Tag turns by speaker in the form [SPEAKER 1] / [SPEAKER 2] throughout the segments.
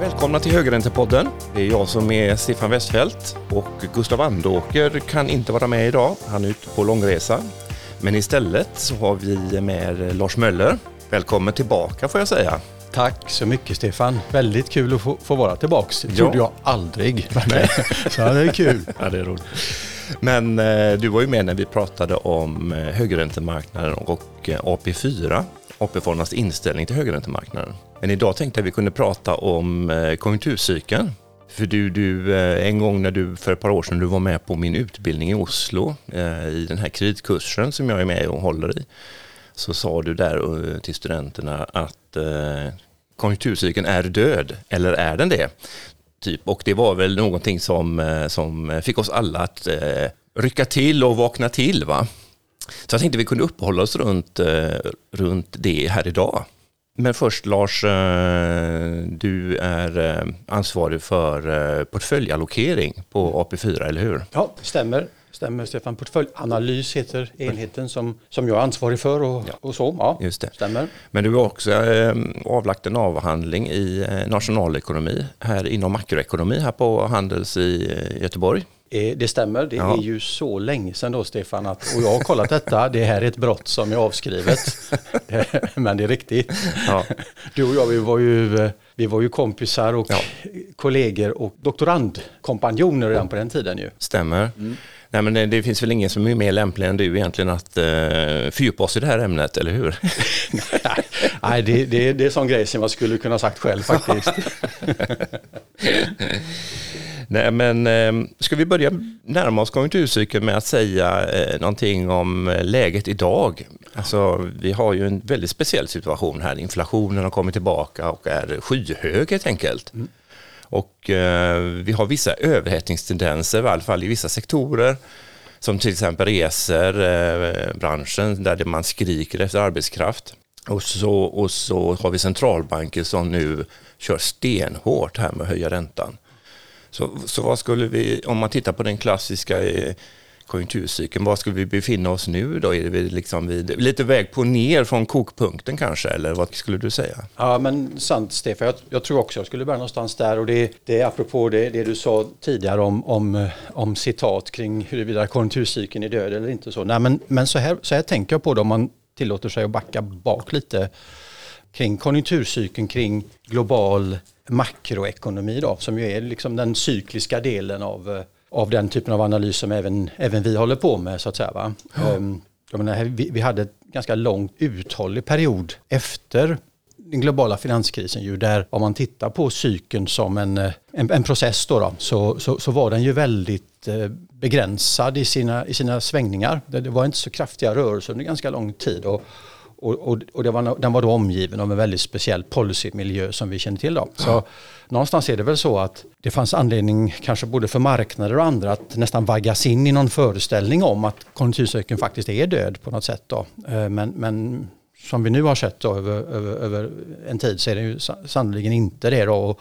[SPEAKER 1] Välkomna till Högräntepodden. Det är jag som är Stefan Westfeldt och Gustav Andåker kan inte vara med idag. Han är ute på långresa. Men istället så har vi med Lars Möller. Välkommen tillbaka får jag säga.
[SPEAKER 2] Tack så mycket Stefan. Väldigt kul att få, få vara tillbaks. Det trodde jag aldrig. Nej. så det är kul.
[SPEAKER 1] Ja, det är roligt. Men eh, du var ju med när vi pratade om eh, högräntemarknaden och eh, AP4, AP-fondernas inställning till högräntemarknaden. Men idag tänkte jag vi kunde prata om konjunkturcykeln. För du, du, en gång när du för ett par år sedan du var med på min utbildning i Oslo i den här kreditkursen som jag är med och håller i så sa du där till studenterna att eh, konjunkturcykeln är död, eller är den det? Typ. Och det var väl någonting som, eh, som fick oss alla att eh, rycka till och vakna till. Va? Så jag tänkte vi kunde uppehålla oss runt, eh, runt det här idag. Men först Lars, eh, du är eh, ansvarig för eh, portföljallokering på AP4, eller hur?
[SPEAKER 2] Ja, det stämmer. Stämmer Stefan. Portföljanalys heter enheten som, som jag är ansvarig för och,
[SPEAKER 1] Ja.
[SPEAKER 2] och så. Ja,
[SPEAKER 1] Just det.
[SPEAKER 2] stämmer.
[SPEAKER 1] Men du har också eh, avlagt en avhandling i eh, nationalekonomi här inom makroekonomi här på Handels i eh, Göteborg.
[SPEAKER 2] Eh, Det stämmer. Det
[SPEAKER 1] Ja.
[SPEAKER 2] är ju så länge sedan då Stefan att, och jag har kollat detta. Det här är ett brott som är avskrivet. Men det är riktigt.
[SPEAKER 1] Ja.
[SPEAKER 2] Du och jag vi var ju, eh, vi var ju kompisar och
[SPEAKER 1] Ja.
[SPEAKER 2] kollegor och doktorandkompanjoner redan på den tiden ju.
[SPEAKER 1] Stämmer. Nej, men det, det finns väl ingen som är mer lämplig än du egentligen att eh, fördjupa oss i det här ämnet, eller hur?
[SPEAKER 2] Nej, det, det, det är sån grej som jag skulle kunna sagt själv faktiskt.
[SPEAKER 1] Nej, men eh, ska vi börja närma oss konjunkturcykeln med att säga eh, någonting om eh, läget idag? Alltså, vi har ju en väldigt speciell situation här. Inflationen har kommit tillbaka och är skyhög helt enkelt. Och eh, vi har vissa överhettningstendenser, i alla fall i vissa sektorer. Som till exempel resebranschen eh, där man skriker efter arbetskraft. Och så, och så har vi centralbanker som nu kör stenhårt här med att höja räntan. Så, så vad skulle vi, om man tittar på den klassiska eh, konjunkturcykeln, var skulle vi befinna oss nu då? Är vi liksom vid, lite väg på ner från kokpunkten kanske, eller vad skulle du säga?
[SPEAKER 2] Ja men sant Stefan, jag, jag tror också jag skulle börja någonstans där och det, det är apropå det, det du sa tidigare om, om, om citat kring huruvida konjunkturcykeln är död eller inte så. Nej men, men så, här, så här tänker jag på det om man tillåter sig att backa bak lite kring konjunkturcykeln kring global makroekonomi då, som ju är liksom den cykliska delen av, eh, av den typen av analys som även, även vi håller på med så att säga. Va? Jag menar, vi, vi hade ett ganska långt uthållig period efter den globala finanskrisen ju där om man tittar på cykeln som en, eh, en, en process då, då så, så, så var den ju väldigt eh, begränsad i sina, i sina svängningar. Det, det var inte så kraftiga rörelser under ganska lång tid. Och, och, och, och var, den var då omgiven av en väldigt speciell policymiljö som vi känner till. Då. Så någonstans är det väl så att det fanns anledning, kanske både för marknader och andra, att nästan vaggas in i någon föreställning om att konjunkturcykeln faktiskt är död på något sätt. Då. Eh, Men, men som vi nu har sett då, över, över, över en tid så är det ju sa- sannoliken inte det. Då. Och,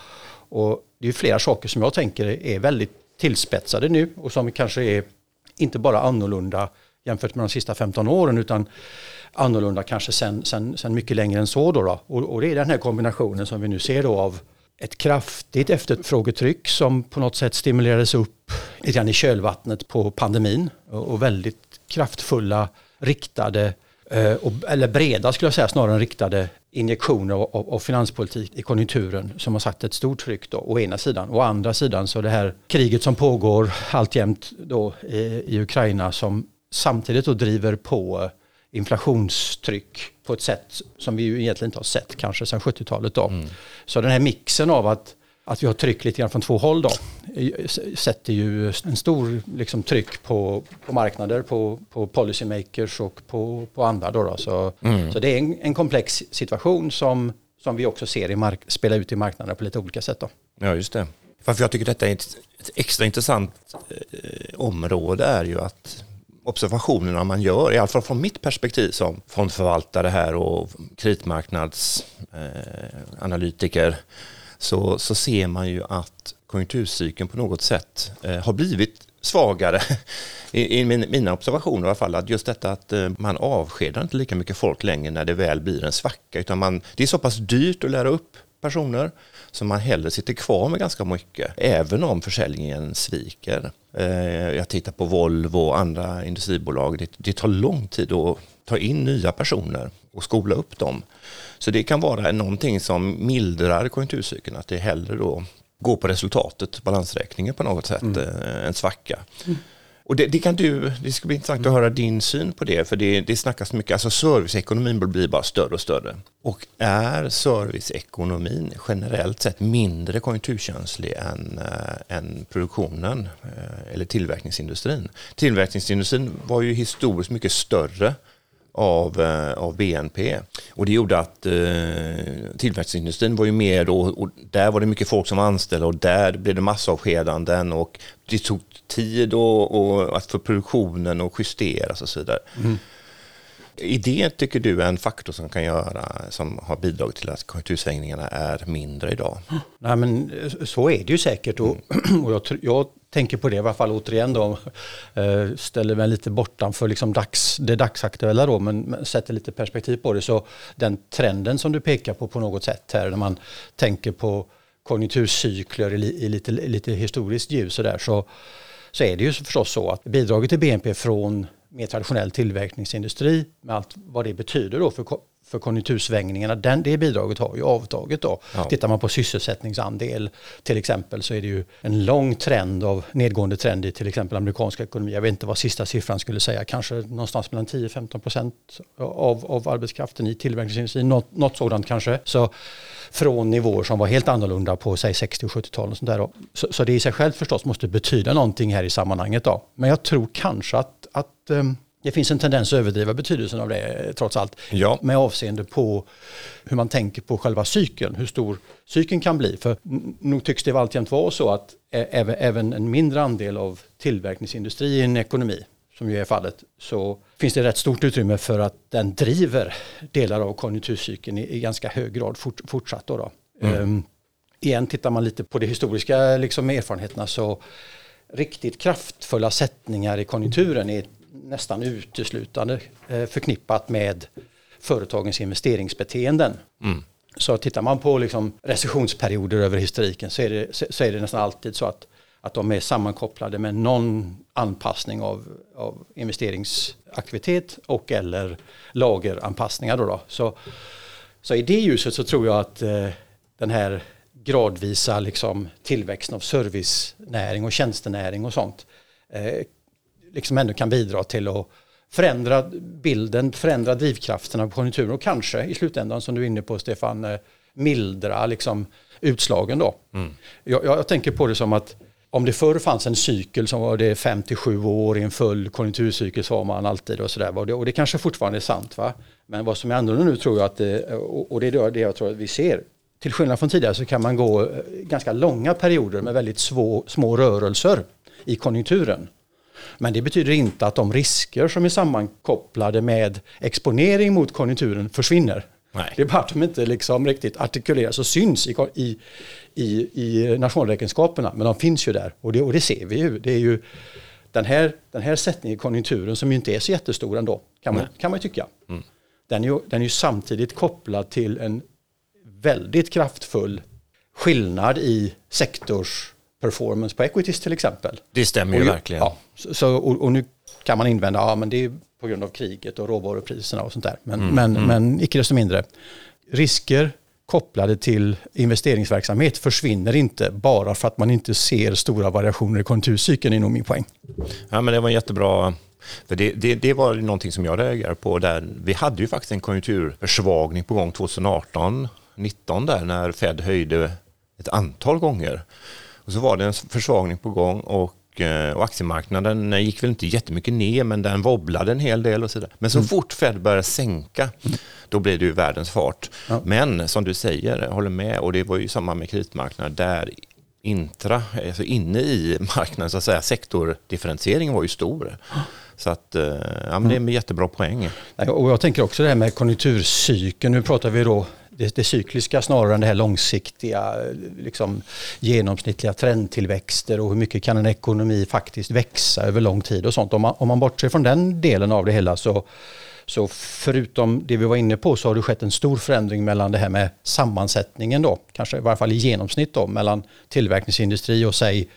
[SPEAKER 2] och det är flera saker som jag tänker är väldigt tillspetsade nu och som kanske är inte bara annorlunda jämfört med de sista 15 åren utan annorlunda kanske sen, sen, sen mycket längre än så. Då, då. Och, och det är den här kombinationen som vi nu ser då av ett kraftigt efterfrågetryck som på något sätt stimulerades upp lite grann i kölvattnet på pandemin och, och väldigt kraftfulla riktade eh, eller breda skulle jag säga snarare än riktade injektioner av, finanspolitik i konjunkturen som har satt ett stort tryck då, å ena sidan. Å andra sidan så det här kriget som pågår alltjämt då i, i Ukraina som samtidigt då driver på inflationstryck på ett sätt som vi ju egentligen inte har sett kanske sedan 70-talet. Då. Så den här mixen av att, att vi har tryck lite grann från två håll då, eh, sätter ju en stor liksom, tryck på, på marknader, på, på policymakers och på, på andra. Då, då. Så, så det är en, en komplex situation som, som vi också ser i mark- spela ut i marknaden på lite olika sätt. Då.
[SPEAKER 1] Ja, just det. Varför jag tycker detta är ett, ett extra intressant eh, område är ju att observationerna man gör, i alla fall från mitt perspektiv som fondförvaltare här och kreditmarknadsanalytiker, eh, så, så ser man ju att konjunkturcykeln på något sätt eh, har blivit svagare i, i mina observationer i alla fall, att just detta att eh, man avskedar inte lika mycket folk längre när det väl blir en svacka, utan man, det är så pass dyrt att lära upp personer så man hellre sitter kvar med ganska mycket, även om försäljningen sviker. Eh, jag tittar på Volvo och andra industribolag, det, det tar lång tid att ta in nya personer och skola upp dem. Så det kan vara någonting som mildrar konjunkturcykeln, att det hellre då går på resultatet, balansräkningen på något sätt, mm. Eh, en svacka. Mm. Och det, det, kan du, det ska bli intressant att höra din syn på det, för det, det snackas mycket, alltså serviceekonomin blir bara större och större. Och är serviceekonomin generellt sett mindre konjunkturkänslig än, äh, än produktionen äh, eller tillverkningsindustrin? Tillverkningsindustrin var ju historiskt mycket större av, eh, av BNP. Och det gjorde att eh, tillverkningsindustrin var ju mer då, och där var det mycket folk som var anställda och där blev det massavskedanden och det tog tid och, och att för produktionen att justeras och så vidare. Mm. Är det, tycker du, en faktor som kan göra, som har bidragit till att konjunktursvängningarna är mindre idag?
[SPEAKER 2] Nej, men så är det ju säkert och, mm. och jag, jag, tänker på det i alla fall återigen då, eh, ställer mig lite bortanför liksom dags, det dagsaktuella då, men sätter lite perspektiv på det. Så den trenden som du pekar på på något sätt här, när man tänker på konjunkturcykler i, i lite, lite historiskt ljus så där, så, så är det ju förstås så att bidraget till BNP från mer traditionell tillverkningsindustri med allt vad det betyder då för, för konjunktursvängningarna, den, det bidraget har ju avtagit då. Ja. Tittar man på sysselsättningsandel till exempel så är det ju en lång trend av nedgående trend i till exempel amerikanska ekonomi. Jag vet inte vad sista siffran skulle säga, kanske någonstans mellan 10-15 procent av, av arbetskraften i tillverkningsindustrin, något, något sådant kanske. Så från nivåer som var helt annorlunda på säg 60 och 70-talet. Så, så det i sig självt förstås måste betyda någonting här i sammanhanget. Då. Men jag tror kanske att, att um, det finns en tendens att överdriva betydelsen av det trots allt. Ja. Med avseende på hur man tänker på själva cykeln, hur stor cykeln kan bli. För nog tycks det alltjämt vara så att även en mindre andel av tillverkningsindustri i en ekonomi, som ju är fallet, så finns det rätt stort utrymme för att den driver delar av konjunkturcykeln i, i ganska hög grad fort, fortsatt. Då, då. Mm. Um, igen, tittar man lite på de historiska liksom, erfarenheterna så riktigt kraftfulla sättningar i konjunkturen är nästan uteslutande eh, förknippat med företagens investeringsbeteenden. Mm. Så tittar man på liksom recessionsperioder över historiken så är, det, så är det nästan alltid så att, att de är sammankopplade med någon anpassning av, av investeringsaktivitet och eller lageranpassningar. Då, då. Så, så i det ljuset så tror jag att eh, den här gradvisa liksom, tillväxten av servicenäring och tjänstenäring och sånt eh, liksom ändå kan bidra till att förändra bilden, förändra drivkrafterna på konjunkturen och kanske i slutändan som du är inne på Stefan, eh, mildra liksom utslagen då. Mm. Jag, jag, tänker på det som att om det förr fanns en cykel som var det 5 7 år i en full konjunkturcykel sa man alltid och sådär. Och det, och det kanske fortfarande är sant va. Men vad som är annorlunda nu tror jag att, det, och det är det jag tror att vi ser. Till skillnad från tidigare så kan man gå eh, ganska långa perioder med väldigt svå, små rörelser i konjunkturen. Men det betyder inte att de risker som är sammankopplade med exponering mot konjunkturen försvinner. Nej. Det är bara att de inte liksom riktigt artikuleras och syns i, i, i, i nationalräkenskaperna. Men de finns ju där och det, och det ser vi ju. Det är ju den här, den här sättningen i konjunkturen som ju inte är så jättestor ändå, kan man, kan man tycka. Mm. Den, är ju, den är ju samtidigt kopplad till en väldigt kraftfull skillnad i sektors performance på equities till exempel.
[SPEAKER 1] Det stämmer ju verkligen. Ja,
[SPEAKER 2] så, och, och, nu kan man invända, ja men det är på grund av kriget och råvarupriserna och sånt där. Men, mm, men, mm. men icke desto mindre. Risker kopplade till investeringsverksamhet försvinner inte bara för att man inte ser stora variationer i konjunkturcykeln, är nog min poäng.
[SPEAKER 1] Ja, men det var en jättebra för det, det, det, var någonting som jag reagerade på. Där vi hade ju faktiskt en konjunkturförsvagning på gång 2018, 19 där när Fed höjde ett antal gånger. Och så var det en försvagning på gång och, eh, och aktiemarknaden gick väl inte jättemycket ner men den wobblade en hel del och så där. Men så mm. fort Fed började sänka då blev det ju världens fart. Ja. Men som du säger, jag håller med och det var ju samma med kreditmarknaden där intra, alltså inne i marknaden så att säga, sektordifferentieringen var ju stor. Så att, eh, ja, men det är en jättebra poäng.
[SPEAKER 2] Och jag tänker också det här med konjunkturcykeln. Nu pratar vi då det, det cykliska snarare än det här långsiktiga, liksom, genomsnittliga trendtillväxter och hur mycket kan en ekonomi faktiskt växa över lång tid och sånt. Om man, om man bortser från den delen av det hela så så förutom det vi var inne på så har det skett en stor förändring mellan det här med sammansättningen då, kanske i varje fall i genomsnitt då, mellan tillverkningsindustri och säg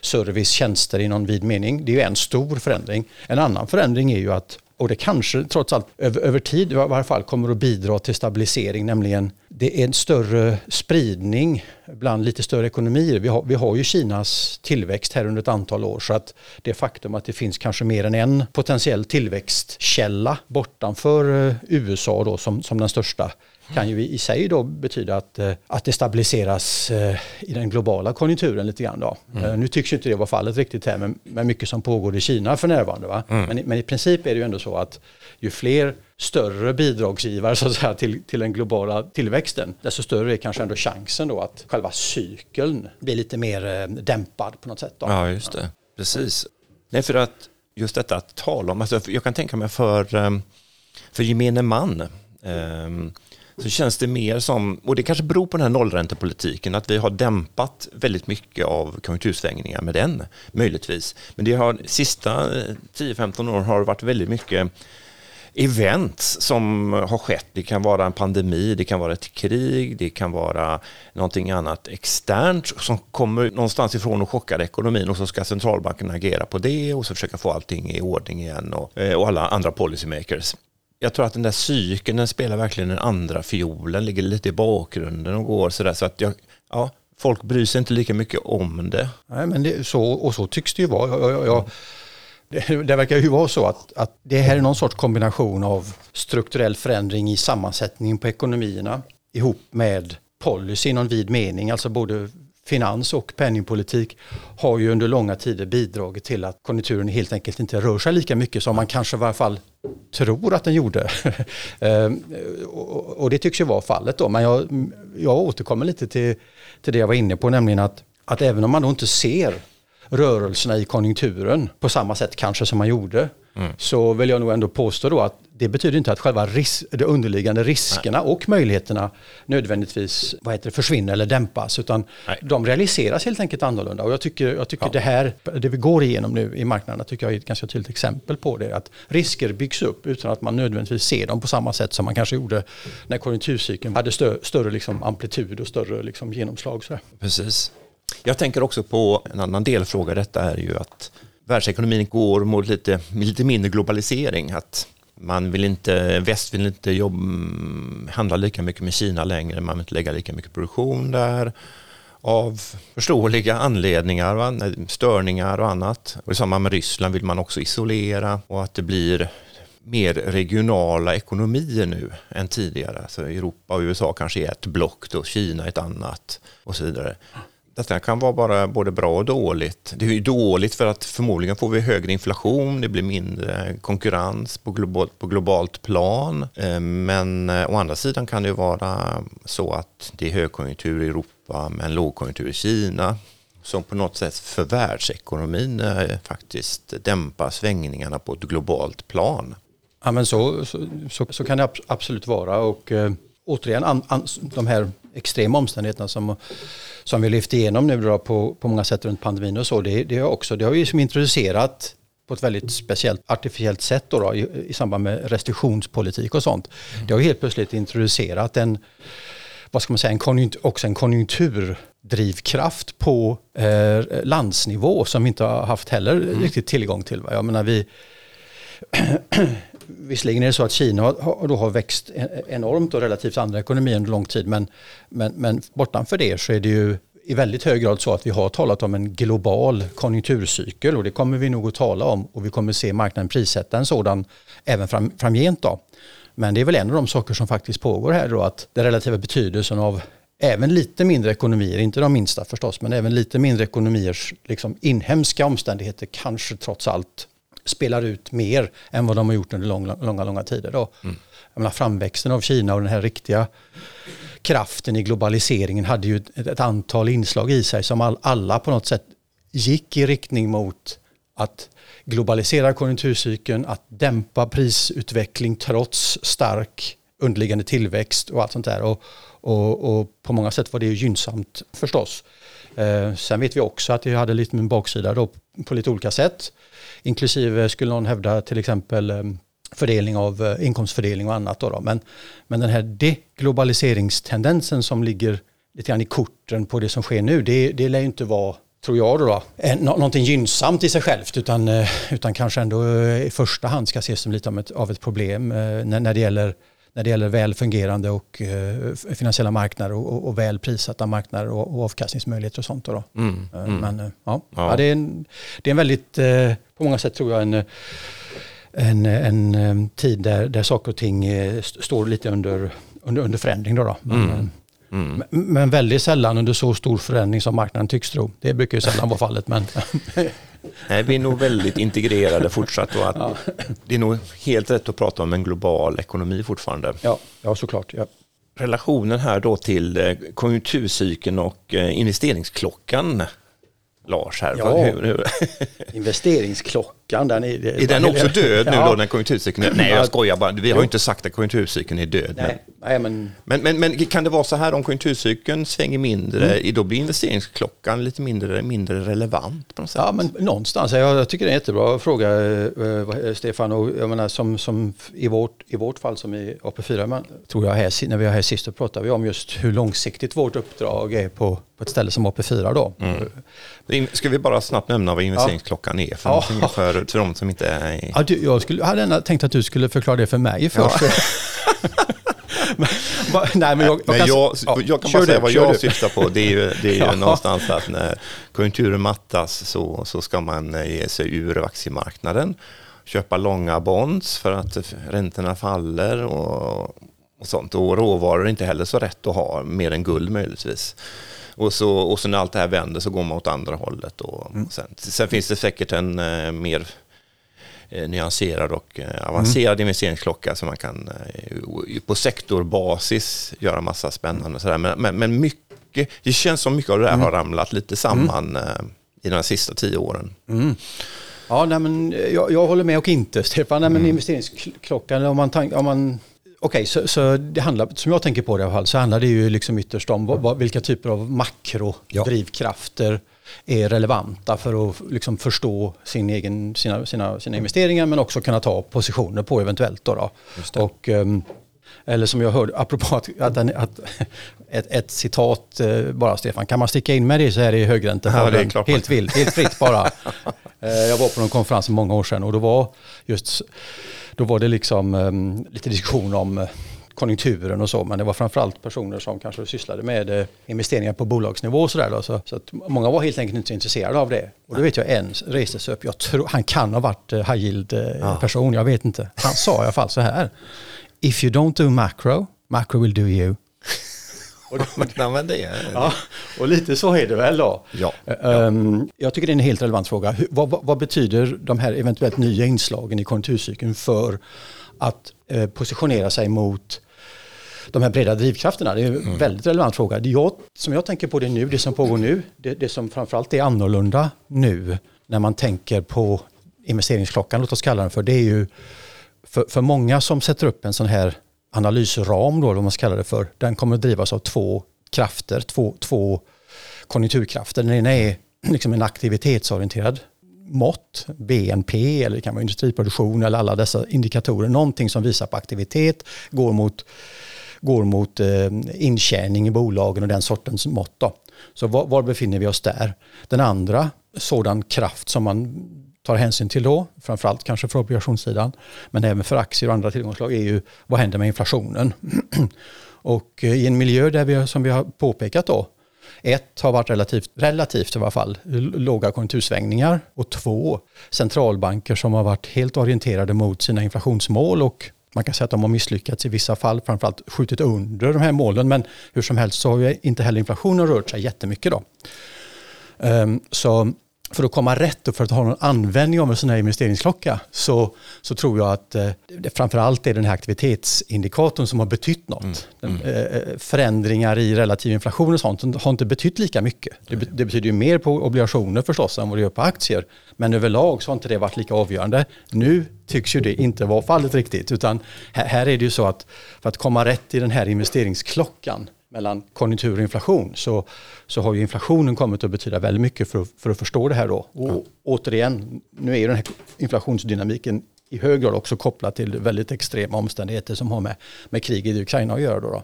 [SPEAKER 2] service, tjänster i någon vid mening. Det är ju en stor förändring. En annan förändring är ju att och det kanske trots allt över, över tid i varje fall kommer att bidra till stabilisering, nämligen det är en större spridning bland lite större ekonomier. Vi har, vi har ju Kinas tillväxt här under ett antal år så att det faktum att det finns kanske mer än en potentiell tillväxtkälla bortanför eh, USA då som, som den största kan ju i sig då betyda att, eh, att det stabiliseras eh, i den globala konjunkturen lite grann. Då. Mm. Eh, nu tycks inte det vara fallet riktigt här med, med mycket som pågår i Kina för närvarande. Va? Mm. Men, men, i princip är det ju ändå så att ju fler större bidragsgivare så att säga, till, till den globala tillväxten, desto större är kanske ändå chansen då att själva cykeln blir lite mer dämpad på något sätt. Då.
[SPEAKER 1] Ja, just det. Precis. Nej, för att just detta att tala om, alltså jag kan tänka mig för, för gemene man, um, så känns det mer som, och det kanske beror på den här nollräntepolitiken, att vi har dämpat väldigt mycket av konjunktursvängningar med den, möjligtvis. Men det har, sista eh, 10-15 år har det varit väldigt mycket events som har skett. Det kan vara en pandemi, det kan vara ett krig, det kan vara någonting annat externt som kommer någonstans ifrån och chockar ekonomin och så ska centralbanken agera på det och så försöka få allting i ordning igen och, eh, och alla andra policymakers jag tror att den där cykeln den spelar verkligen den andra fiolen, ligger lite i bakgrunden och går sådär. Så att jag, ja, folk bryr sig inte lika mycket om det.
[SPEAKER 2] Nej, men det, så, och så tycks det ju vara. Jag, jag, jag, det, det, verkar ju vara så att, att det här är någon sorts kombination av strukturell förändring i sammansättningen på ekonomierna ihop med policy i någon vid mening, alltså både finans och penningpolitik har ju under långa tider bidragit till att konjunkturen helt enkelt inte rör sig lika mycket som man kanske i varje fall tror att den gjorde. Ehm, och det tycks ju vara fallet då, men jag, jag återkommer lite till, till det jag var inne på, nämligen att, att även om man då inte ser rörelserna i konjunkturen på samma sätt kanske som man gjorde, mm. så vill jag nog ändå påstå då att det betyder inte att själva ris de underliggande riskerna Nej. och möjligheterna nödvändigtvis vad heter det, försvinner eller dämpas utan Nej. de realiseras helt enkelt annorlunda. Och jag tycker, jag tycker ja. det här, det vi går igenom nu i marknaderna tycker jag är ett ganska tydligt exempel på det. Att risker byggs upp utan att man nödvändigtvis ser dem på samma sätt som man kanske gjorde när konjunkturcykeln hade stö större liksom amplitud och större liksom genomslag. Så.
[SPEAKER 1] Precis. Jag tänker också på en annan delfråga detta är ju att världsekonomin går mot lite, lite mindre globalisering. Att man vill inte, väst vill inte jobb, handla lika mycket med Kina längre, man vill inte lägga lika mycket produktion där av förståeliga anledningar, va? störningar och annat. Och I samband med Ryssland vill man också isolera och att det blir mer regionala ekonomier nu än tidigare. Så Europa och USA kanske är ett block, då Kina ett annat och så vidare detta kan vara bara både bra och dåligt. Det är ju dåligt för att förmodligen får vi högre inflation, det blir mindre konkurrens på globalt, på globalt plan. Eh, men eh, å andra sidan kan det vara så att det är högkonjunktur i Europa men lågkonjunktur i Kina som på något sätt för världsekonomin eh, faktiskt dämpar svängningarna på ett globalt plan.
[SPEAKER 2] Ja, men så, så, så, så kan det absolut vara och eh, återigen an, an, de här extrema omständigheterna som, som vi lyft igenom nu då på, på många sätt runt pandemin och så, det, det, har, också, det har ju som introducerat på ett väldigt speciellt artificiellt sätt då, då i, i, samband med restriktionspolitik och sånt. Mm. Det har helt plötsligt introducerat en, vad ska man säga, en konjunktur, också en konjunkturdrivkraft på eh, landsnivå som vi inte har haft heller mm. riktigt tillgång till. Va? Jag menar, vi, visserligen är det så att Kina har, då har växt e-, enormt och relativt andra ekonomier under lång tid men, men, men bortanför det så är det ju i väldigt hög grad så att vi har talat om en global konjunkturcykel och det kommer vi nog att tala om och vi kommer se marknaden prissätta en sådan även fram, framgent. Då. Men det är väl en av de saker som faktiskt pågår här då att den relativa betydelsen av även lite mindre ekonomier, inte de minsta förstås, men även lite mindre ekonomiers liksom, inhemska omständigheter kanske trots allt spelar ut mer än vad de har gjort under långa, långa, långa tider. Då. Mm. Jag menar, framväxten av Kina och den här riktiga kraften i globaliseringen hade ju ett, ett antal inslag i sig som all, alla på något sätt gick i riktning mot att globalisera konjunkturcykeln, att dämpa prisutveckling trots stark underliggande tillväxt och allt sånt där. Och, och, och på många sätt var det ju gynnsamt förstås. Eh, sen vet vi också att det hade lite en baksida då, på lite olika sätt. Inklusive skulle någon hävda till exempel eh, fördelning av eh, inkomstfördelning och annat. Då, då. Men, men den här deglobaliseringstendensen som ligger lite grann i korten på det som sker nu, det, det lär ju inte vara tror jag då, någonting gynnsamt i sig självt utan, eh, utan kanske ändå eh, i första hand ska ses som lite av ett, av ett problem när, när, det gäller, när det gäller väl fungerande och uh, finansiella marknader och, och, och väl prissatta marknader och, och avkastningsmöjligheter och sånt. Då, då. Mm, mm. Men ja, ja. ja, det, är en, det är en väldigt, på många sätt tror jag, en en, en tid där, där saker och ting står lite under, under, under förändring. Då, då. Men, mm. Mm. Men väldigt sällan under så stor förändring som marknaden tycks tro. Det brukar ju sällan vara fallet. Men
[SPEAKER 1] Nej, vi är nog väldigt integrerade fortsatt och att ja. det är nog helt rätt att prata om en global ekonomi fortfarande.
[SPEAKER 2] Ja, ja såklart. Ja.
[SPEAKER 1] Relationen här då till eh, konjunkturcykeln och eh, investeringsklockan Lars här.
[SPEAKER 2] Ja, hur, hur? investeringsklockan. Den är,
[SPEAKER 1] är den också död nu ja. då när konjunkturcykeln är Nej, jag skojar bara. Vi har ju inte sagt att konjunkturcykeln är död.
[SPEAKER 2] Nej. Nej, men...
[SPEAKER 1] Men, men, men kan det vara så här om konjunkturcykeln svänger mindre, mm. då blir investeringsklockan lite mindre, mindre relevant på något sätt?
[SPEAKER 2] Ja, men någonstans. Jag, jag tycker det är en jättebra fråga, äh, Stefan. Och jag menar, som, som i, vårt, i vårt fall som i AP4, man, tror jag, här, när vi var här sist, så pratade vi om just hur långsiktigt vårt uppdrag är på, på ett ställe som AP4 då.
[SPEAKER 1] Mm. Ska vi bara snabbt nämna vad investeringsklockan är för, ja. för, för de som inte är...
[SPEAKER 2] Ja, du, jag skulle, hade tänkt att du skulle förklara det för mig först. Ja.
[SPEAKER 1] nej, men jag, jag, kan, jag, ja, jag kan bara säga vad jag syftar på. Det är ju, det är ju ja. någonstans att när konjunkturen mattas så, så ska man eh, ge sig ur aktiemarknaden. Köpa långa bonds för att räntorna faller och, och sånt. Och råvaror är inte heller så rätt att ha, mer än guld möjligtvis. Och så, och så när allt det här vänder så går man åt andra hållet. Och, mm. sen, sen finns det säkert en eh, mer nyanserad och eh, avancerad mm. investeringsklocka som man kan eh, på sektorbasis göra massa spännande. Sådär. Men, men, men mycket, det känns som mycket av det där mm. har ramlat lite samman mm. i de sista tio åren.
[SPEAKER 2] Mm. Ja, nej, men jag, jag, håller med och inte, Stefan. Nej, men mm. investeringsklockan, om man, om man Okej, okay, så, så, det handlar, som jag tänker på det i alla fall, så handlar det ju liksom ytterst om vad, vilka typer av makrodrivkrafter ja är relevanta för att liksom förstå sin egen, sina, sina, sina investeringar men också kunna ta positioner på eventuellt. Då, då. Och, um, eller som jag hörde, apropå att, att, att ett, ett, citat uh, bara Stefan, kan man sticka in med det så här i högränta? Ja, helt helt fritt bara. uh, jag var på någon konferens för många år sedan och då var just då var det liksom um, lite diskussion om konjunkturen och så, men det var framförallt personer som kanske sysslade med eh, investeringar på bolagsnivå och sådär. Så, så att många var helt enkelt inte intresserade av det. Och då vet jag en reste sig upp, jag tror, han kan ha varit eh, high yield eh, ja. person, jag vet inte. Han sa i alla fall så här, if you don't do macro, macro will do you.
[SPEAKER 1] Och, men det
[SPEAKER 2] ja, och lite så är det väl då.
[SPEAKER 1] Ja,
[SPEAKER 2] um, jag tycker det är en helt relevant fråga. Vad, vad, vad, betyder de här eventuellt nya inslagen i konjunkturcykeln för att positionera sig mot de här breda drivkrafterna. Det är en mm. väldigt relevant fråga. Det jag, som jag tänker på det nu, det som pågår nu, det, det som framförallt är annorlunda nu när man tänker på investeringsklockan, låt oss kalla den för, det är ju för, för många som sätter upp en sån här analysram, då, vad man ska kalla det för, den kommer att drivas av två krafter, två, två konjunkturkrafter. Den ena är liksom en aktivitetsorienterad mått, BNP eller det kan vara industriproduktion eller alla dessa indikatorer, någonting som visar på aktivitet, går mot går mot eh, intjäning i bolagen och den sortens mått. Då. Så var, var, befinner vi oss där? Den andra sådan kraft som man tar hänsyn till då, framförallt kanske för obligationssidan, men även för aktier och andra tillgångsslag, är ju vad händer med inflationen? och eh, i en miljö där vi, som vi har påpekat då, ett har varit relativt, relativt i alla fall, låga konjunktursvängningar och två centralbanker som har varit helt orienterade mot sina inflationsmål och man kan säga att de har misslyckats i vissa fall, framförallt skjutit under de här målen, men hur som helst så har ju inte heller inflationen rört sig jättemycket. Då. Um, så för att komma rätt och för att ha någon användning av en sån här investeringsklocka så, så tror jag att eh, det framförallt är den här aktivitetsindikatorn som har betytt något. Mm. Mm. Eh, eh, förändringar i relativ inflation och sånt har inte betytt lika mycket. Det, det, betyder ju mer på obligationer förstås än vad det gör på aktier. Men överlag så har inte det varit lika avgörande. Nu tycks ju det inte vara fallet riktigt utan här, här är det ju så att för att komma rätt i den här investeringsklockan mellan konjunktur och inflation så, så har ju inflationen kommit att betyda väldigt mycket för, för att förstå det här då. Och ja. återigen, nu är ju den här inflationsdynamiken i hög grad också kopplad till väldigt extrema omständigheter som har med, med kriget i Ukraina att göra. Då, då.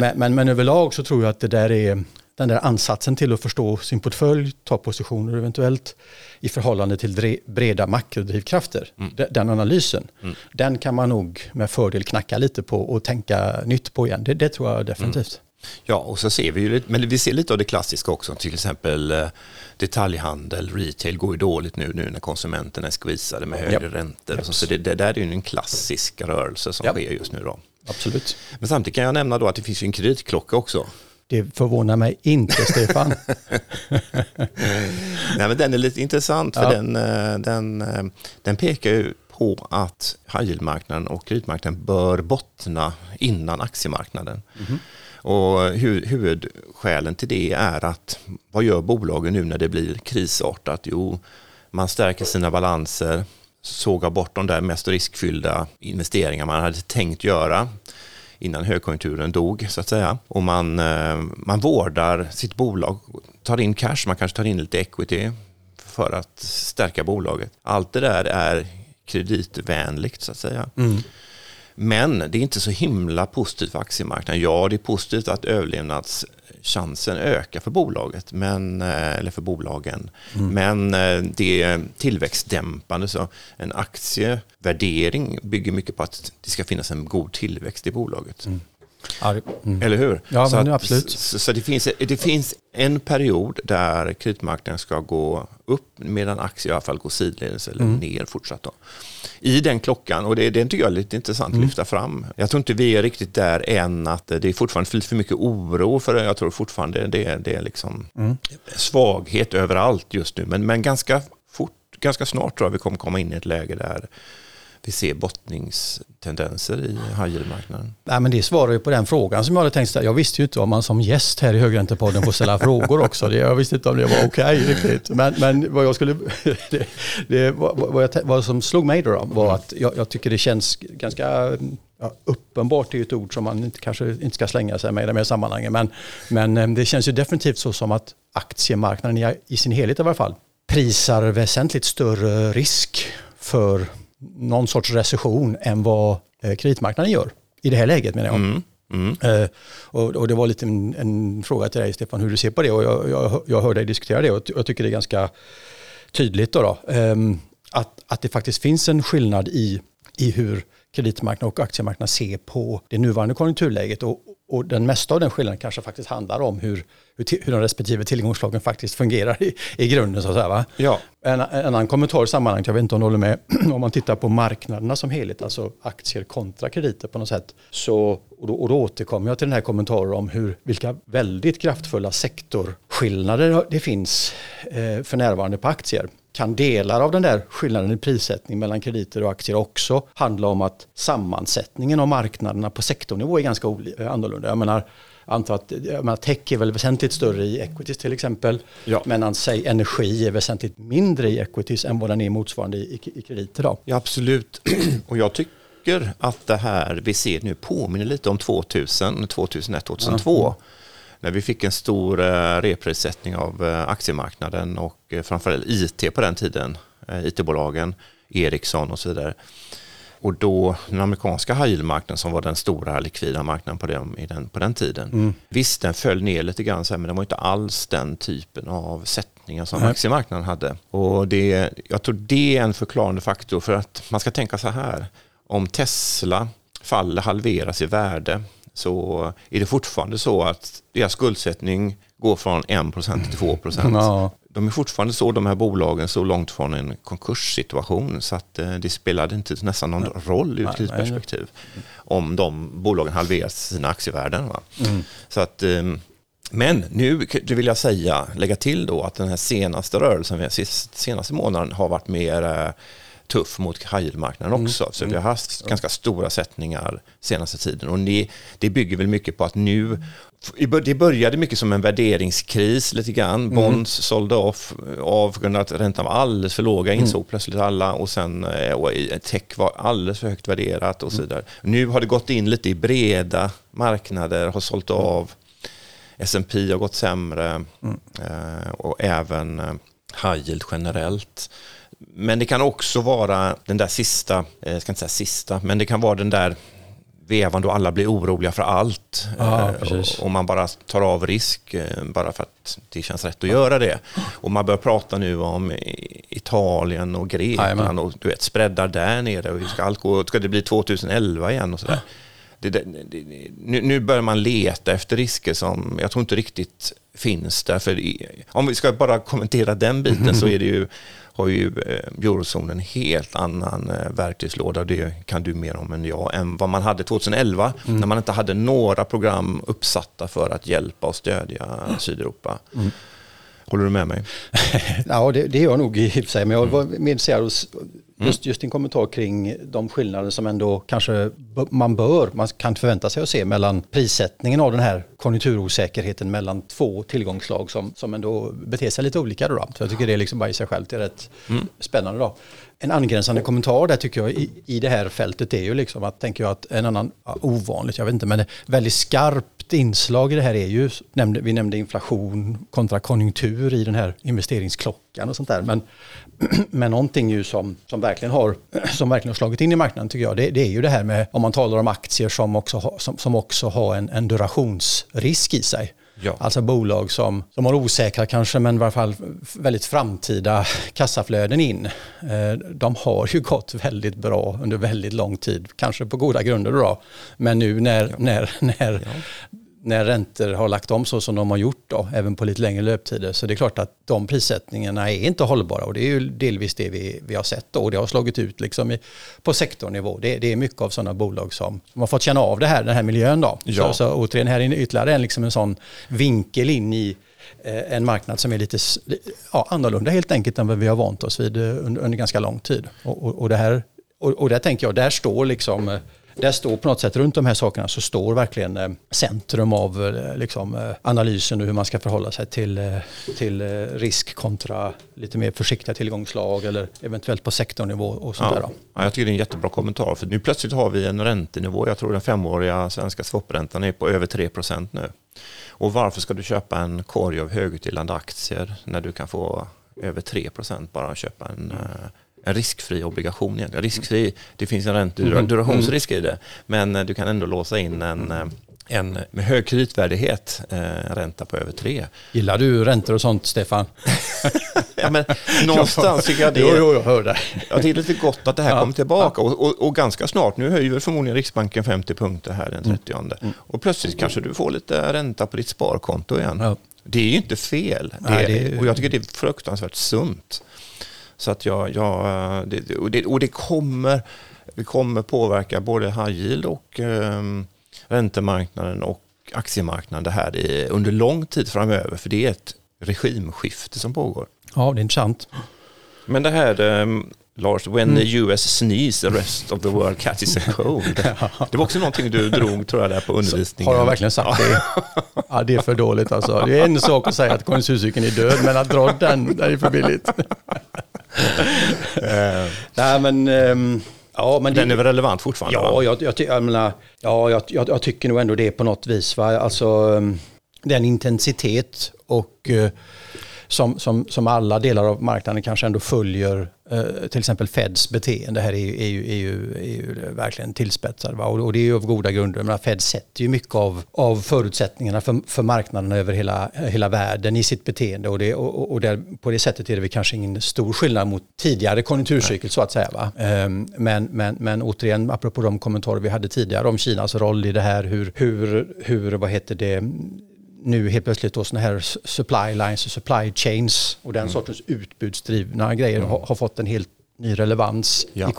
[SPEAKER 2] Men, men, men, överlag så tror jag att det där är den där ansatsen till att förstå sin portfölj, ta positioner eventuellt i förhållande till breda makrodrivkrafter. Mm. Den analysen, mm. den kan man nog med fördel knacka lite på och tänka nytt på igen. Det, det tror jag definitivt. Mm.
[SPEAKER 1] Ja, och så ser vi ju men vi ser lite av det klassiska också, till exempel eh, detaljhandel, retail går ju dåligt nu, nu när konsumenterna är skvisade med högre ja. räntor. Så, så det, det, där är ju en klassisk rörelse som ja. sker just nu. Då.
[SPEAKER 2] Absolut.
[SPEAKER 1] Men samtidigt kan jag nämna då att det finns en kreditklocka också
[SPEAKER 2] det förvånar mig inte, Stefan.
[SPEAKER 1] Nej, men den är lite intressant för ja. den, eh, den, eh, den pekar ju på att high och kreditmarknaden bör bottna innan aktiemarknaden. Mm. Och huvudskälen till det är att vad gör bolagen nu när det blir krisartat? Jo, man stärker sina balanser, sågar bort de där mest riskfyllda investeringar man hade tänkt göra innan högkonjunkturen dog så att säga. Och man, eh, man vårdar sitt bolag, tar in cash, man kanske tar in lite equity för att stärka bolaget. Allt det där är kreditvänligt så att säga. Mm. Men det är inte så himla positivt för aktiemarknaden. Ja, det är positivt att överlevnadschansen ökar för bolaget, men, eh, eller för bolagen. Mm. Men eh, det är tillväxtdämpande. Så en aktievärdering bygger mycket på att det ska finnas en god tillväxt i bolaget. Mm. Mm. Eller hur?
[SPEAKER 2] Ja,
[SPEAKER 1] så,
[SPEAKER 2] att, absolut.
[SPEAKER 1] så, så, det, finns, det finns en period där kreditmarknaden ska gå upp medan aktier i alla fall går sidledes eller mm. ner fortsatt. Då. I den klockan, och det, det tycker jag är lite intressant mm. att lyfta fram. Jag tror inte vi är riktigt där än att det är fortfarande lite för mycket oro för. Jag tror fortfarande det, det är liksom mm. svaghet överallt just nu. Men, men ganska fort, ganska snart tror jag vi kommer komma in i ett läge där vi ser bottningstendenser i high marknaden
[SPEAKER 2] Nej, men Det svarar ju på den frågan som jag hade tänkt ställa. Jag visste ju inte om man som gäst här i Högräntepodden får ställa frågor också. Jag visste inte om det var okej okay, riktigt. Men, men vad, jag skulle, det, det, vad, jag, vad som slog mig då, då var att jag, jag, tycker det känns ganska Ja, uppenbart är ju ett ord som man inte, kanske inte ska slänga sig med i de här sammanhangen. Men, men eh, det känns ju definitivt så som att aktiemarknaden i, i sin helhet i alla fall prisar väsentligt större risk för någon sorts recession än vad eh, kreditmarknaden gör. I det här läget menar jag. Mm. Mm. Eh, och, och, det var lite en, en, fråga till dig Stefan hur du ser på det och jag, jag, jag hör dig diskutera det och jag tycker det är ganska tydligt då, då eh, att, att det faktiskt finns en skillnad i, i hur kreditmarknaden och aktiemarknaden ser på det nuvarande konjunkturläget och, och den mesta av den skillnaden kanske faktiskt handlar om hur, hur, hur de respektive tillgångslagen faktiskt fungerar i, i grunden. Så att säga, va?
[SPEAKER 1] Ja.
[SPEAKER 2] En, en annan kommentar i sammanhanget, jag vet inte om du håller med, om man tittar på marknaderna som helhet, alltså aktier kontra krediter på något sätt, så, och, då, och då återkommer jag till den här kommentaren om hur, vilka väldigt kraftfulla sektorskillnader det finns eh, för närvarande på aktier kan delar av den där skillnaden i prissättning mellan krediter och aktier också handla om att sammansättningen av marknaderna på sektornivå är ganska eh, annorlunda. Jag menar, antar att menar, tech är väl väsentligt större i equities till exempel. Ja. Men säg energi är väsentligt mindre i equities än vad den är motsvarande i, i krediter. Då.
[SPEAKER 1] Ja, absolut. Och jag tycker att det här vi ser nu påminner lite om 2000, 2001, 2002. Ja när vi fick en stor eh, reprissättning av eh, aktiemarknaden och eh, framförallt IT på den tiden, IT-bolagen, Ericsson och så vidare. Och då den amerikanska high marknaden som var den stora likvida marknaden på den, på den tiden. Mm. Visst, den föll ner lite grann, men den var inte alls den typen av sättningar som Nej. aktiemarknaden hade. Och det, jag tror det är en förklarande faktor för att man ska tänka så här. Om Tesla faller, halveras i värde så är det fortfarande så att deras skuldsättning går från 1% till 2%. Ja. De är fortfarande så, de här bolagen, så långt från en konkurssituation så att eh, det spelade inte nästan någon roll ur ett tidsperspektiv om de bolagen halverar sina aktievärden. Va? Mm. Så att ehm, Men nu vill jag säga, lägga till då att den här senaste rörelsen, senaste månaden har varit mer eh, tuff mot high marknaden mm. också. Mm. Så vi har haft mm. ganska stora sättningar senaste tiden. Och det, det bygger väl mycket på att nu det började mycket som en värderingskris lite grann. Mm. Bonds sålde off av grund av att räntan var alldeles för låga insåg mm. plötsligt alla och sen eh, och tech var alldeles för högt värderat och så vidare. Nu har det gått in lite i breda marknader, har sålt av. S&P har gått sämre mm. Eh, och även eh, high yield generellt. Men det kan också vara den där sista, jag ska inte säga sista, men det kan vara den där vevan då alla blir oroliga för allt.
[SPEAKER 2] Ja,
[SPEAKER 1] och, och, man bara tar av risk bara för att det känns rätt att göra det. Och man börjar prata nu om Italien och Grekland Amen. och du vet, spreadar där nere. Och ska, alkohol, ska det bli 2011 igen och sådär? Det, det, det, nu, nu börjar man leta efter risker som jag tror inte riktigt finns där. För om vi ska bara kommentera den biten så är det ju har ju eh, eurozonen en helt annan eh, verktygslåda, det kan du mer om än jag, än vad man hade 2011 mm. när man inte hade några program uppsatta för att hjälpa och stödja Sydeuropa. Mm. Håller du med mig?
[SPEAKER 2] ja, det, det gör jag nog i och för sig, men jag var mm. mer Just, just din kommentar kring de skillnader som ändå kanske man bör, man kan förvänta sig att se mellan prissättningen av den här konjunkturosäkerheten mellan två tillgångslag som, som ändå beter sig lite olika. Då, Så jag tycker det är liksom bara i sig självt är rätt mm. spännande. Då. En angränsande kommentar där tycker jag i, i det här fältet är ju liksom att, tänker jag att en annan, ja, ovanligt, jag vet inte, men väldigt skarpt inslag i det här är ju, vi nämnde inflation kontra konjunktur i den här investeringsklockan och sånt där. Men, men någonting ju som, som, verkligen har, som verkligen har slagit in i marknaden tycker jag, det, det är ju det här med om man talar om aktier som också, ha, som, som också har en, en durationsrisk i sig. Ja. Alltså bolag som, som har osäkra kanske, men i alla fall väldigt framtida kassaflöden in. Eh, de har ju gått väldigt bra under väldigt lång tid, kanske på goda grunder då. Men nu när, ja. när, när, ja när räntor har lagt om så som de har gjort då, även på lite längre löptider, så det är klart att de prissättningarna är inte hållbara och det är ju delvis det vi, vi har sett då och det har slagit ut liksom i, på sektornivå. Det, det är mycket av sådana bolag som, som har fått känna av det här, den här miljön då. Ja. Så, så återigen, här är ytterligare en, liksom en sån vinkel in i eh, en marknad som är lite ja, annorlunda helt enkelt än vad vi har vant oss vid eh, under, under ganska lång tid. Och, och, och det här, och, och där tänker jag, där står liksom eh, där står på något sätt runt de här sakerna så står verkligen eh, centrum av eh, liksom, eh, analysen och hur man ska förhålla sig till, till risk kontra lite mer försiktiga tillgångslag eller eventuellt på sektornivå och sånt ja. där.
[SPEAKER 1] Ja, jag tycker det är en jättebra kommentar för nu plötsligt har vi en räntenivå, jag tror den femåriga svenska swapräntan är på över 3% nu. Och varför ska du köpa en korg av högutdelande aktier när du kan få över 3% bara köpa en mm en riskfri obligation. Egentligen. Riskfri, det finns en räntedurationsrisk mm. i det, men eh, du kan ändå låsa in en eh, en med hög kreditvärdighet, eh, ränta på över tre.
[SPEAKER 2] Gillar du räntor och sånt, Stefan?
[SPEAKER 1] ja, men någonstans tycker jag det.
[SPEAKER 2] Jo, jo, jag hör
[SPEAKER 1] jag tycker det är lite gott att det här ja, kommer tillbaka och, och, och, ganska snart. Nu höjer förmodligen Riksbanken 50 punkter här den 30. Mm. Mm. Och plötsligt mm. kanske du får lite ränta på ditt sparkonto igen. Ja. Det är ju inte fel. Det är, och jag tycker det är fruktansvärt sunt. Så att jag, jag det, och, det, och det kommer, det kommer påverka både high yield och eh, räntemarknaden och aktiemarknaden det här är under lång tid framöver. För det är ett regimskifte som pågår.
[SPEAKER 2] Ja, det är intressant.
[SPEAKER 1] Men det här, um, Lars, when mm. the US sneeze, the rest of the world catches a cold. Det var också någonting du drog tror jag där på undervisningen.
[SPEAKER 2] har jag verkligen sagt det? Ja, det är för dåligt alltså. Det är en sak att säga att konjunkturcykeln är död, men att dra den, det är för billigt.
[SPEAKER 1] uh, Nej, men... Um, Ja, men den det, är väl relevant fortfarande?
[SPEAKER 2] Ja, jag, jag, jag, menar, ja jag, jag, jag, tycker nog ändå det på något vis. Va? Alltså, ehm, den intensitet och uh, som, som, som alla delar av marknaden kanske ändå följer eh, till exempel Feds beteende här är ju, är ju, är ju, är ju verkligen tillspetsad. Va? Och, och, det är ju av goda grunder. Men Fed sätter ju mycket av, av förutsättningarna för, för marknaden över hela, hela världen i sitt beteende. Och, det, och, och där, på det sättet är det väl kanske ingen stor skillnad mot tidigare konjunkturcykel så att säga. Va? Um, men, men, men återigen, apropå de kommentarer vi hade tidigare om Kinas roll i det här, hur, hur, hur vad heter det, nu helt plötsligt då sådana här supply lines och supply chains och den mm. sortens utbudsdrivna grejer mm. har, har, fått en helt ny relevans
[SPEAKER 1] Ja.
[SPEAKER 2] i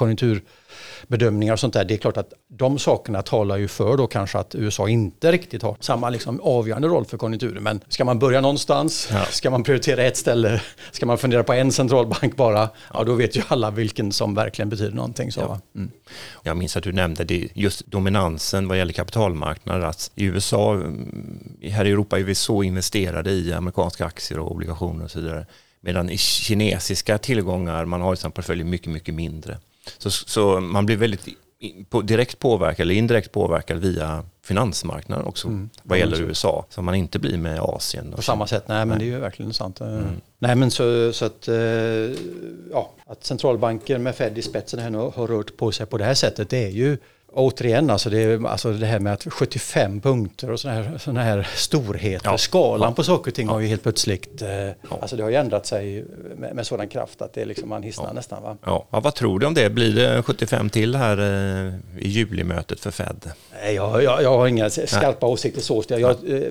[SPEAKER 2] konjunkturbedömningar och sånt där. Det är klart att de sakerna talar ju för då kanske att USA inte riktigt har samma liksom avgörande roll för konjunkturen. Men ska man börja någonstans?
[SPEAKER 1] Ja.
[SPEAKER 2] Ska man prioritera ett ställe? Ska man fundera på en centralbank bara? Ja, då vet ju alla vilken som verkligen betyder någonting. Så, va? mm.
[SPEAKER 1] Jag minns att du nämnde det, just dominansen vad gäller kapitalmarknader. Att I USA, mm, här i Europa är vi så investerade i amerikanska aktier och obligationer och så vidare. Medan i kinesiska tillgångar, man har i sin portfölj mycket, mycket mindre. Så, så man blir väldigt direkt påverkad eller indirekt påverkad via finansmarknaden också
[SPEAKER 2] Mm.
[SPEAKER 1] vad gäller. USA. Som man inte blir med Asien.
[SPEAKER 2] På samma sätt, nej men det är ju verkligen sant.
[SPEAKER 1] Mm.
[SPEAKER 2] Nej men så, så att, eh, ja, att centralbanker med Fed i spetsen här nu har rört på sig på det här sättet det är ju återigen alltså det, alltså det här med att 75 punkter och sådana här, såna här storheter.
[SPEAKER 1] Ja.
[SPEAKER 2] Skalan på saker och ting har ju helt plötsligt, eh, alltså det har ju ändrat sig med, med sådan kraft att det är liksom man hissnar nästan va.
[SPEAKER 1] Ja, ja, vad tror du om det? Blir det 75 till här eh, i julimötet för Fed?
[SPEAKER 2] Nej, jag, jag, jag har inga skarpa åsikter så. Jag, jag, eh,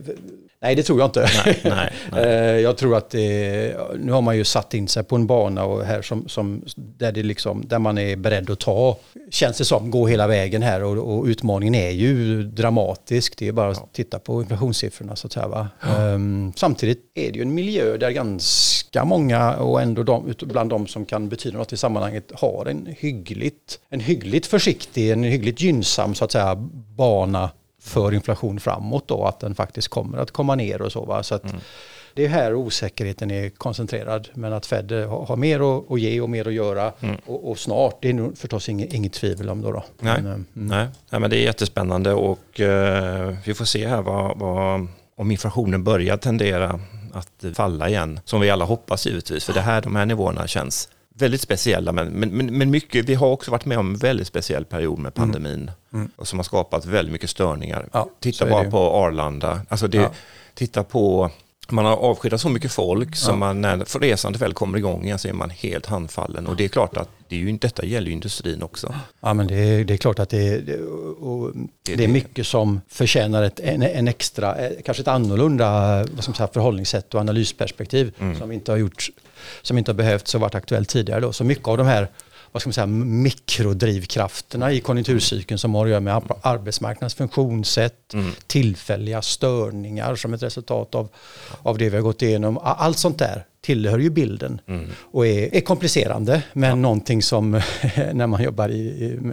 [SPEAKER 2] nej, det tror jag inte.
[SPEAKER 1] Nej, nej, nej.
[SPEAKER 2] Eh, jag tror att det, nu har man ju satt in sig på en bana och här som, som, där, det liksom, där man är beredd att ta, känns det som, gå hela vägen här och, och utmaningen är ju dramatisk. Det är bara att titta på inflationssiffrorna så att säga. Va? Ehm, samtidigt är det ju en miljö där ganska många och ändå de, bland de som kan betyda något i sammanhanget har en hyggligt, en hyggligt försiktig, en hyggligt gynnsam så att säga bana för inflation framåt då, att den faktiskt kommer att komma ner och så. Va? så att Det är här osäkerheten är koncentrerad, men att Fed har har mer att, att ge och mer att göra och, och snart, det är nog förstås inget, inget tvivel om då. då.
[SPEAKER 1] Nej.
[SPEAKER 2] Men, eh, mm.
[SPEAKER 1] Nej. Nej, men det är jättespännande och eh, vi får se här vad, vad, om inflationen börjar tendera att falla igen, som vi alla hoppas givetvis, för det här, de här nivåerna känns väldigt speciella, men, men, men mycket, vi har också varit med om en väldigt speciell period med pandemin och som har skapat väldigt mycket störningar.
[SPEAKER 2] Mm. Ja,
[SPEAKER 1] titta bara på Arlanda, alltså det,
[SPEAKER 2] Ja.
[SPEAKER 1] titta på man har avskedat så mycket folk så man, när resande väl kommer igång igen så är man helt handfallen. Och det är klart att det är ju, detta gäller ju industrin också.
[SPEAKER 2] Ja, men det är, det är klart att det, det, och det är mycket som förtjänar ett, en, en extra, eh, kanske ett annorlunda vad man säga, förhållningssätt och analysperspektiv som inte har gjort, som inte har behövts och varit aktuellt tidigare. Då. Så mycket av de här vad ska man säga, mikrodrivkrafterna i konjunkturcykeln som har att göra med ar- arbetsmarknadens funktionssätt, tillfälliga störningar som ett resultat av, av det vi har gått igenom. Allt sånt där tillhör ju bilden och är, är komplicerande men någonting som när man jobbar i,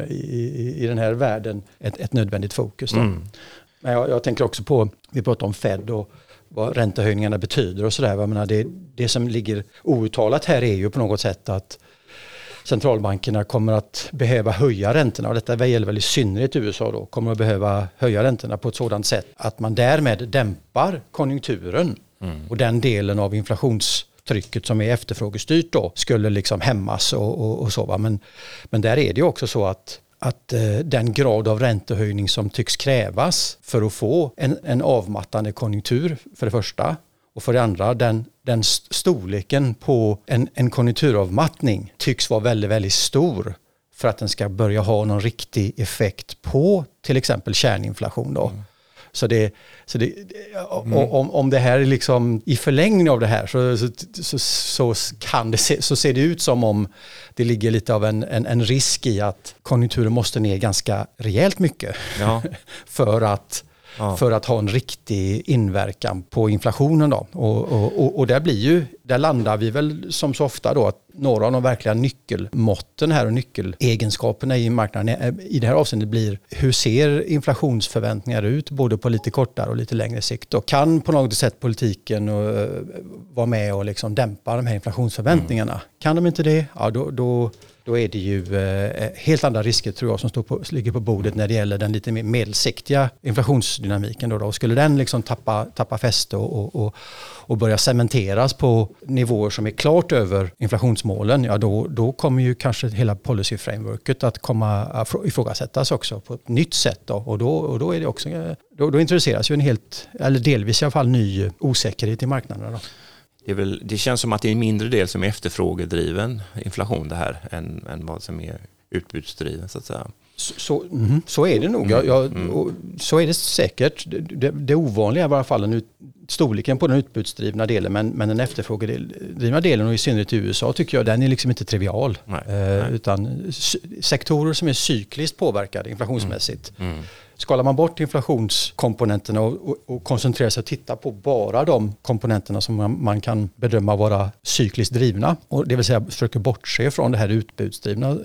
[SPEAKER 2] i, i, den här världen ett, ett nödvändigt fokus. Då. Men jag, jag tänker också på, vi pratar om Fed och vad räntehöjningarna betyder och sådär. Det, det som ligger outtalat här är ju på något sätt att centralbankerna kommer att behöva höja räntorna och detta gäller väl i synnerhet USA då, kommer att behöva höja räntorna på ett sådant sätt att man därmed dämpar konjunkturen och den delen av inflationstrycket som är efterfrågestyrt då skulle liksom hämmas och, och, och så. Va? Men, men där är det ju också så att att eh, den grad av räntehöjning som tycks krävas för att få en, en avmattande konjunktur för det första och för det andra den, den st- storleken på en, en konjunkturavmattning tycks vara väldigt, väldigt stor för att den ska börja ha någon riktig effekt på till exempel kärninflation. Då. Så, det, så det, och om, om det här är liksom i förlängning av det här så, så, så, så, kan det se, så ser det ut som om det ligger lite av en, en, en risk i att konjunkturen måste ner ganska rejält mycket
[SPEAKER 1] Ja.
[SPEAKER 2] för att
[SPEAKER 1] Ja.
[SPEAKER 2] för att ha en riktig inverkan på inflationen. Då. Och, och, och, där, blir ju, där landar vi väl som så ofta då att några av de verkliga nyckelmåtten här och nyckelegenskaperna i marknaden är- i det här avseendet blir hur ser inflationsförväntningar ut både på lite kortare och lite längre sikt. Och kan på något sätt politiken eh, vara med och liksom dämpa de här inflationsförväntningarna? Kan de inte det, ja då, då då är det ju eh, eh, helt andra risker tror jag som står på, ligger på bordet när det gäller den lite mer medelsiktiga inflationsdynamiken. Då, då. Skulle den liksom tappa, tappa fäste och, och, och, börja cementeras på nivåer som är klart över inflationsmålen, ja då, då kommer ju kanske hela policy-frameworket att komma att ifrågasättas också på ett nytt sätt. Då. Och, då, och då är det också, eh, då, då introduceras ju en helt, eller delvis i alla fall, ny osäkerhet i marknaden. Då.
[SPEAKER 1] Det, är väl, det känns som att det är en mindre del som är efterfrågedriven inflation det här än, än vad som är utbudsdriven så att säga.
[SPEAKER 2] Så, så, mhm, så är det nog. Jag, jag, och så är det säkert. Det, det, det ovanliga är i alla fall en ut, storleken på den utbudsdrivna delen men, men den efterfrågedrivna delen och i synnerhet i USA tycker jag den är liksom inte trivial.
[SPEAKER 1] Nej,
[SPEAKER 2] eh,
[SPEAKER 1] nej.
[SPEAKER 2] Utan sektorer som är cykliskt påverkade inflationsmässigt.
[SPEAKER 1] Mm.
[SPEAKER 2] Skalar man bort inflationskomponenterna och, och, och koncentrerar sig och tittar på bara de komponenterna som man, man kan bedöma vara cykliskt drivna, och det vill säga försöker bortse från det här utbudsdrivna eh,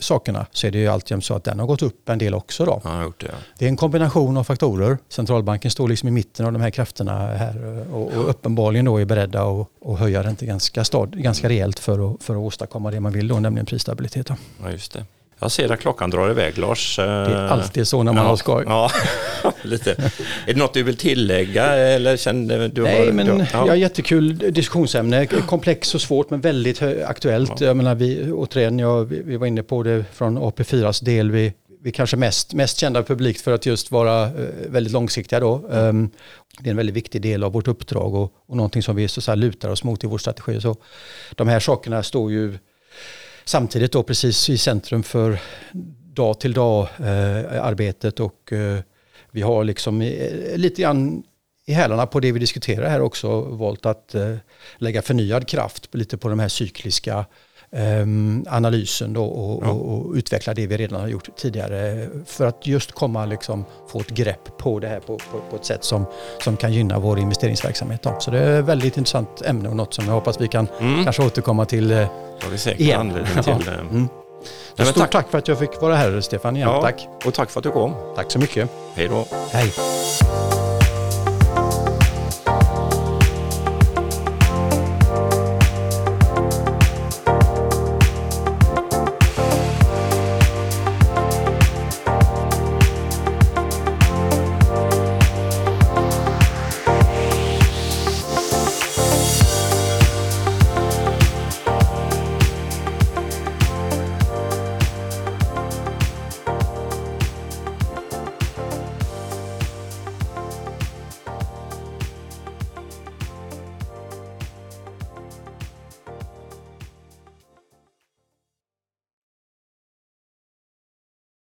[SPEAKER 2] sakerna, så är det ju alltid så att den har gått upp en del också. Då.
[SPEAKER 1] Ja, det. ja.
[SPEAKER 2] Det är en kombination av faktorer. Centralbanken står liksom i mitten av de här krafterna här eh, och, och uppenbarligen då är beredda att, att höja räntan ganska, stad, ganska rejält för att, för att åstadkomma det man vill då, nämligen prisstabilitet. då.
[SPEAKER 1] Ja, just det. Jag ser att klockan drar iväg, Lars.
[SPEAKER 2] Det är alltid så när man har skoj.
[SPEAKER 1] Ja, lite. Är det något du vill tillägga? Eller kände du
[SPEAKER 2] Nej,
[SPEAKER 1] har,
[SPEAKER 2] men
[SPEAKER 1] du,
[SPEAKER 2] ja. jättekul diskussionsämne. Komplext och svårt men väldigt aktuellt. Jag menar, vi, återigen, jag, vi, var inne på det från AP4s del. Vi, vi kanske mest, mest kända publikt för att just vara eh, väldigt långsiktiga då. Um, det är en väldigt viktig del av vårt uppdrag och, och någonting som vi så säga, lutar oss mot i vår strategi. Så de här sakerna står ju samtidigt då precis i centrum för dag till dag eh, arbetet och eh, vi har liksom eh, lite grann i hälarna på det vi diskuterar här också valt att eh, lägga förnyad kraft lite på de här cykliska eh, analysen då och,
[SPEAKER 1] Ja.
[SPEAKER 2] och, och utveckla det vi redan har gjort tidigare för att just komma liksom få ett grepp på det här på, på, på ett sätt som, som kan gynna vår investeringsverksamhet. Då. Så det är ett väldigt intressant ämne och något som jag hoppas vi kan
[SPEAKER 1] Mm,
[SPEAKER 2] kanske återkomma till eh,
[SPEAKER 1] det har vi säkert
[SPEAKER 2] igen.
[SPEAKER 1] anledning
[SPEAKER 2] Ja.
[SPEAKER 1] till. eh.
[SPEAKER 2] Mm.
[SPEAKER 1] Men
[SPEAKER 2] Stort
[SPEAKER 1] tack.
[SPEAKER 2] tack för att jag fick vara här Stefan igen.
[SPEAKER 1] Ja,
[SPEAKER 2] Tack.
[SPEAKER 1] Och tack för att du kom.
[SPEAKER 2] Tack så mycket.
[SPEAKER 1] Hej då.
[SPEAKER 2] Hej.